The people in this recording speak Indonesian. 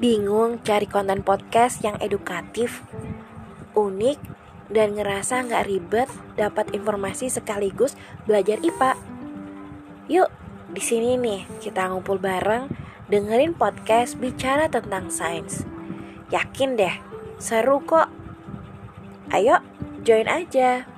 Bingung cari konten podcast yang edukatif, unik, dan ngerasa nggak ribet dapat informasi sekaligus belajar IPA? Yuk, di sini nih kita ngumpul bareng dengerin podcast bicara tentang sains. Yakin deh, seru kok. Ayo, join aja.